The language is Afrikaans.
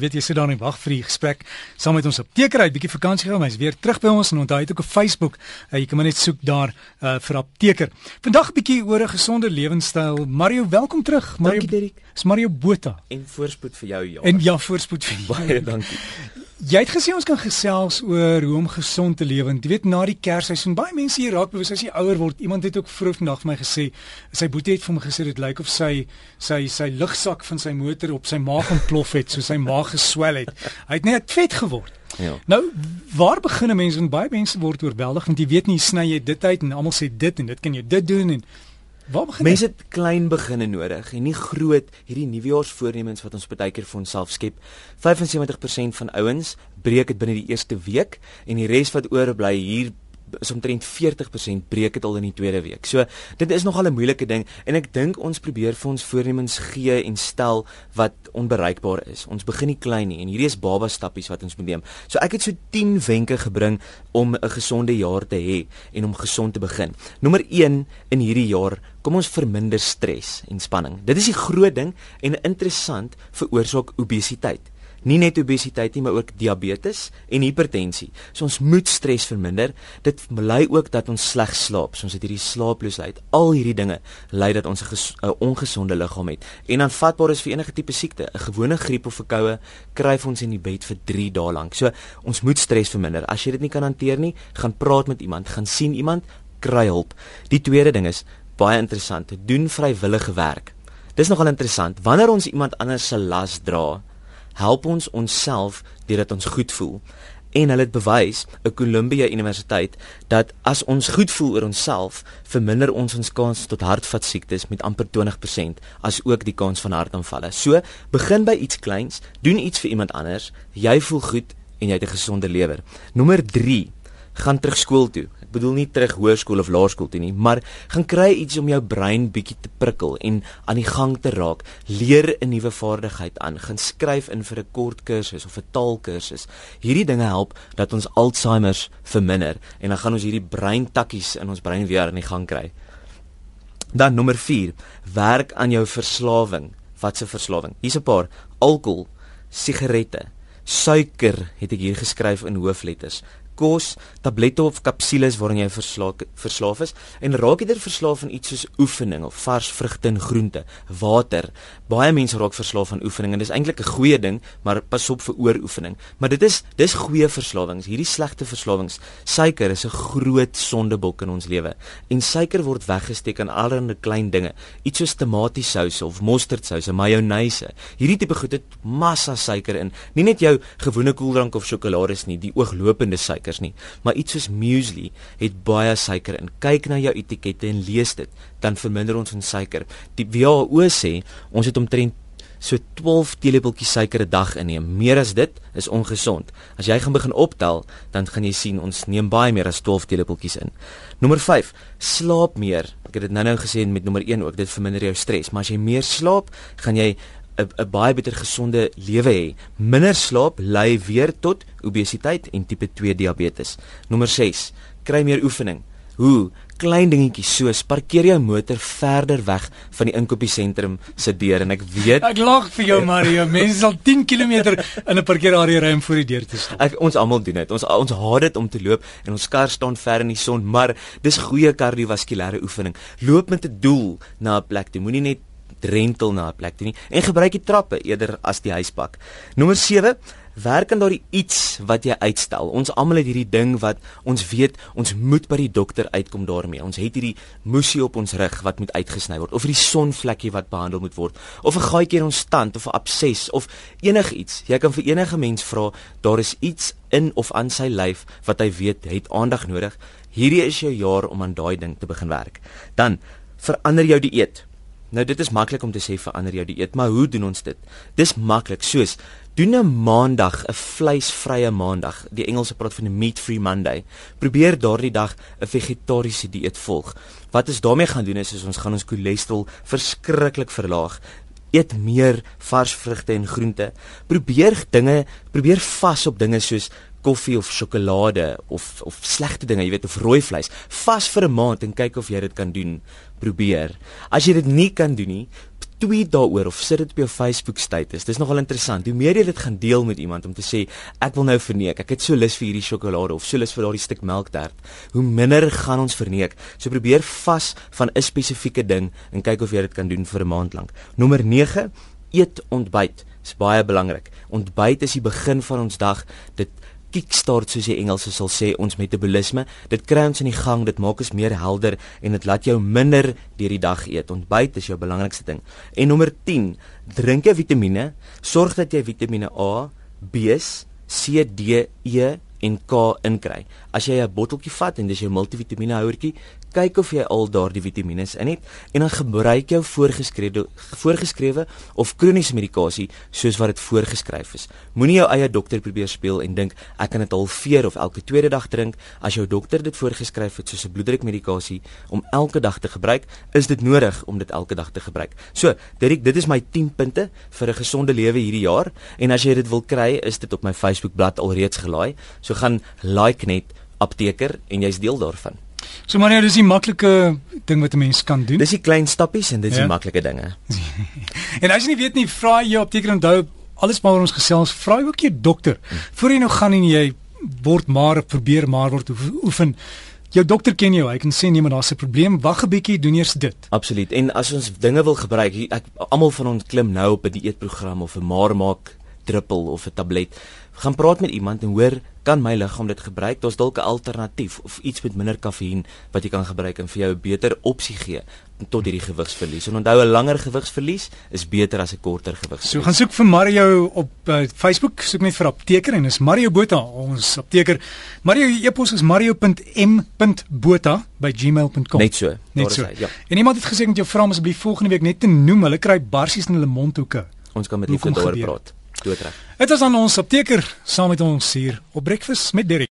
Weet jy sit daar en wag vir die gesprek saam met ons apteker uit bietjie vakansie gaan, hy's weer terug by ons en onthou hy het ook 'n Facebook. Uh, jy kan maar net soek daar uh, vir apteker. Vandag 'n bietjie oor 'n gesonde lewenstyl. Mario, welkom terug. Mario, dankie Dirk. Dis Mario Botha. En voorspoed vir jou ja. En ja, voorspoed vir jou. Baie dankie. Jy het gesê ons kan gesels oor hoe om gesond te lewe. Jy weet na die Kersseisoen baie mense hier raak bewus as jy ouer word. Iemand het ook vroeg vandag vir my gesê, sy boetie het vir hom gesê dit lyk of sy sy sy lugsak van sy motor op sy maag ontplof het, so sy maag geswel het. Hy het net vet geword. Ja. Nou, waar begin 'n mens en baie mense word oorweldig want jy weet nie sny jy dit uit en almal sê dit en dit kan jy dit doen en Waar begin mense het klein beginne nodig en nie groot hierdie nuwejaarsvoornemens wat ons baie keer vir onsself skep. 75% van ouens breek dit binne die eerste week en die res wat oorbly hier is omtrent 40% breek dit al in die tweede week. So dit is nogal 'n moeilike ding en ek dink ons probeer vir ons voornemens gee en stel wat onbereikbaar is. Ons begin nie klein nie en hierdie is baba stappies wat ons moet neem. So ek het so 10 wenke gebring om 'n gesonde jaar te hê en om gesond te begin. Nommer 1 in hierdie jaar, kom ons verminder stres en spanning. Dit is die groot ding en interessant veroorsaak obesiteit nie net obesiteit nie, maar ook diabetes en hipertensie. So ons moet stres verminder. Dit lei ook dat ons sleg slaap. So ons het hierdie slaaploosheid. Al hierdie dinge lei dat ons 'n ongesonde liggaam het en aanvatbaar is vir enige tipe siekte. 'n Gewone griep of 'n koue kryf ons in die bed vir 3 dae lank. So ons moet stres verminder. As jy dit nie kan hanteer nie, gaan praat met iemand, gaan sien iemand, kry hulp. Die tweede ding is baie interessant. Doen vrywillige werk. Dis nogal interessant. Wanneer ons iemand anders se las dra, help ons onsself deurdat ons goed voel. En hulle het bewys, 'n Columbia Universiteit, dat as ons goed voel oor onsself, verminder ons ons kans tot hartvaskiektes met amper 20%, as ook die kans van hartaanvalle. So, begin by iets kleins, doen iets vir iemand anders, jy voel goed en jy het 'n gesonde lewe. Nommer 3, gaan terug skool toe bedoel nie terug hoërskool of laerskool toe nie, maar gaan kry iets om jou brein bietjie te prikkel en aan die gang te raak. Leer 'n nuwe vaardigheid aan, gaan skryf in vir 'n kort kursus of 'n taalkursus. Hierdie dinge help dat ons Alzheimer verminder en dan gaan ons hierdie breintakkies in ons brein weer aan die gang kry. Dan nommer 4, werk aan jou verslawing. Wat 'n verslawing? Hier's 'n paar: alkohol, sigarette, suiker het ek hier geskryf in hoofletters kos, tablette of kapsules waaraan jy verslaaf verslaaf is en raak jy er verslaaf aan iets soos oefening of vars vrugte en groente, water. Baie mense raak verslaaf aan oefening en dis eintlik 'n goeie ding, maar pas op vir ooroefening. Maar dit is dis goeie verslawings. Hierdie slegte verslawings, suiker is 'n groot sondebok in ons lewe. En suiker word weggesteek aan allerlei klein dinge, iets soos tomatiesous of mosterdsaus, mayonnaise. Hierdie tipe goed het massa suiker in. Nie net jou gewone koeldrank of sjokolades nie, die ooglopende suiker suikers nie, maar iets soos muesli het baie suiker in. Kyk na jou etikette en lees dit, dan verminder ons ons suiker. Die WHO sê ons het omtrent so 12 teelepeltjies suiker 'n dag inneem. Meer as dit is ongesond. As jy gaan begin optel, dan gaan jy sien ons neem baie meer as 12 teelepeltjies in. Nommer 5, slaap meer. Ek het dit nou-nou gesê met nommer 1 ook, dit verminder jou stres, maar as jy meer slaap, gaan jy 'n baie beter gesonde lewe hê. Minder slaap lei weer tot obesiteit en tipe 2 diabetes. Nommer 6. Kry meer oefening. Hoe? Klein dingetjies soos parkeer jou motor verder weg van die inkopiesentrum se deur en ek weet Ek lag vir jou Mario. Mense sal 10 km in 'n parkeerarea ry om voor die deur te stap. Ek ons almal doen dit. Ons ons haat dit om te loop en ons kar staan ver in die son, maar dis goeie kardiovaskulêre oefening. Loop met 'n doel na 'n plek toe. Moenie net drentel na 'n plek toe nie en gebruik die trappe eerder as die huispak. Nommer 7 Werk aan daardie iets wat jy uitstel. Ons almal het hierdie ding wat ons weet ons moet by die dokter uitkom daarmee. Ons het hierdie moesie op ons rug wat moet uitgesny word of hierdie sonvlekkie wat behandel moet word of 'n gaatjie in ons tand of 'n abses of enigiets. Jy kan vir enige mens vra, daar is iets in of aan sy lyf wat hy weet het aandag nodig. Hierdie is jou jaar om aan daai ding te begin werk. Dan verander jou dieet. Nou dit is maklik om te sê verander jou dieet, maar hoe doen ons dit? Dis maklik, soos doen 'n maandag 'n vleisvrye maandag. Die Engelse praat van 'n meat-free Monday. Probeer daardie dag 'n vegetariese dieet volg. Wat ons daarmee gaan doen is, is ons gaan ons cholesterol verskriklik verlaag. Eet meer vars vrugte en groente. Probeer dinge, probeer vas op dinge soos koffie of sjokolade of of slegte dinge, jy weet, of rooi vleis, vas vir 'n maand en kyk of jy dit kan doen. Probeer. As jy dit nie kan doen nie, tweet daaroor of sit dit op jou Facebook status. Dis nogal interessant. Hoe meer jy dit gaan deel met iemand om te sê ek wil nou verneek. Ek het so lus vir hierdie sjokolade of so lus vir daardie stuk melktert. Hoe minder gaan ons verneek. So probeer vas van 'n spesifieke ding en kyk of jy dit kan doen vir 'n maand lank. Nommer 9, eet ontbyt. Dis baie belangrik. Ontbyt is die begin van ons dag. Dit kickstart soos die Engelse sal sê ons metabolisme. Dit kry ons in die gang, dit maak ons meer helder en dit laat jou minder deur die dag eet. Ontbyt is jou belangrikste ding. En nommer 10, drink jy vitamiene. Sorg dat jy vitamiene A, B, C, D, E en K inkry. As jy 'n botteltjie vat en dis jou multivitamiene houertjie, kyk of jy al daardie vitamiene in het en dan gebruik jou voorgeskrewe voorgeskrewe of kroniese medikasie soos wat dit voorgeskryf is. Moenie jou eie dokter probeer speel en dink ek kan dit halveer of elke tweede dag drink as jou dokter dit voorgeskryf het soos 'n bloeddrukmedikasie om elke dag te gebruik, is dit nodig om dit elke dag te gebruik. So, Dirk, dit is my 10 punte vir 'n gesonde lewe hierdie jaar en as jy dit wil kry, is dit op my Facebook bladsy alreeds gelaai. So gaan like net apteker en jy's deel daarvan. So maar nou dis 'n maklike ding wat 'n mens kan doen. Dis die klein stappies en dis die ja. maklike dinge. en as jy nie weet nie, vra jy apteker onthou alles maar ons gesels, vra ook jou dokter. Voor jy nou gaan en jy word maar probeer maar word oefen. Jou dokter ken jou, hy kan sê nee, maar daar's 'n probleem. Wag 'n bietjie, doen eers dit. Absoluut. En as ons dinge wil gebruik, ek almal van ons klim nou op 'n dieetprogram of 'n maar maak druppel of 'n tablet. Gaan praat met iemand en hoor kan my liggaam dit gebruik? Daar's dalk 'n alternatief of iets met minder kafeïen wat jy kan gebruik en vir jou 'n beter opsie gee tot hierdie gewigsverlies. En onthou 'n langer gewigsverlies is beter as 'n korter gewigsverlies. So gaan soek vir Mario op uh, Facebook, soek net vir apteker en is Mario Botha ons apteker. Mario e-pos is mario.m.botha@gmail.com. Net so. Net so. Hy, ja. En iemand het gesê met jou vra asseblief volgende week net te noem, hulle kry barsies in hulle mondhoeke. Ons kan met liefde daaroor praat doodreg. Dit is aan ons apteker saam met ons hier op breakfast met Derek.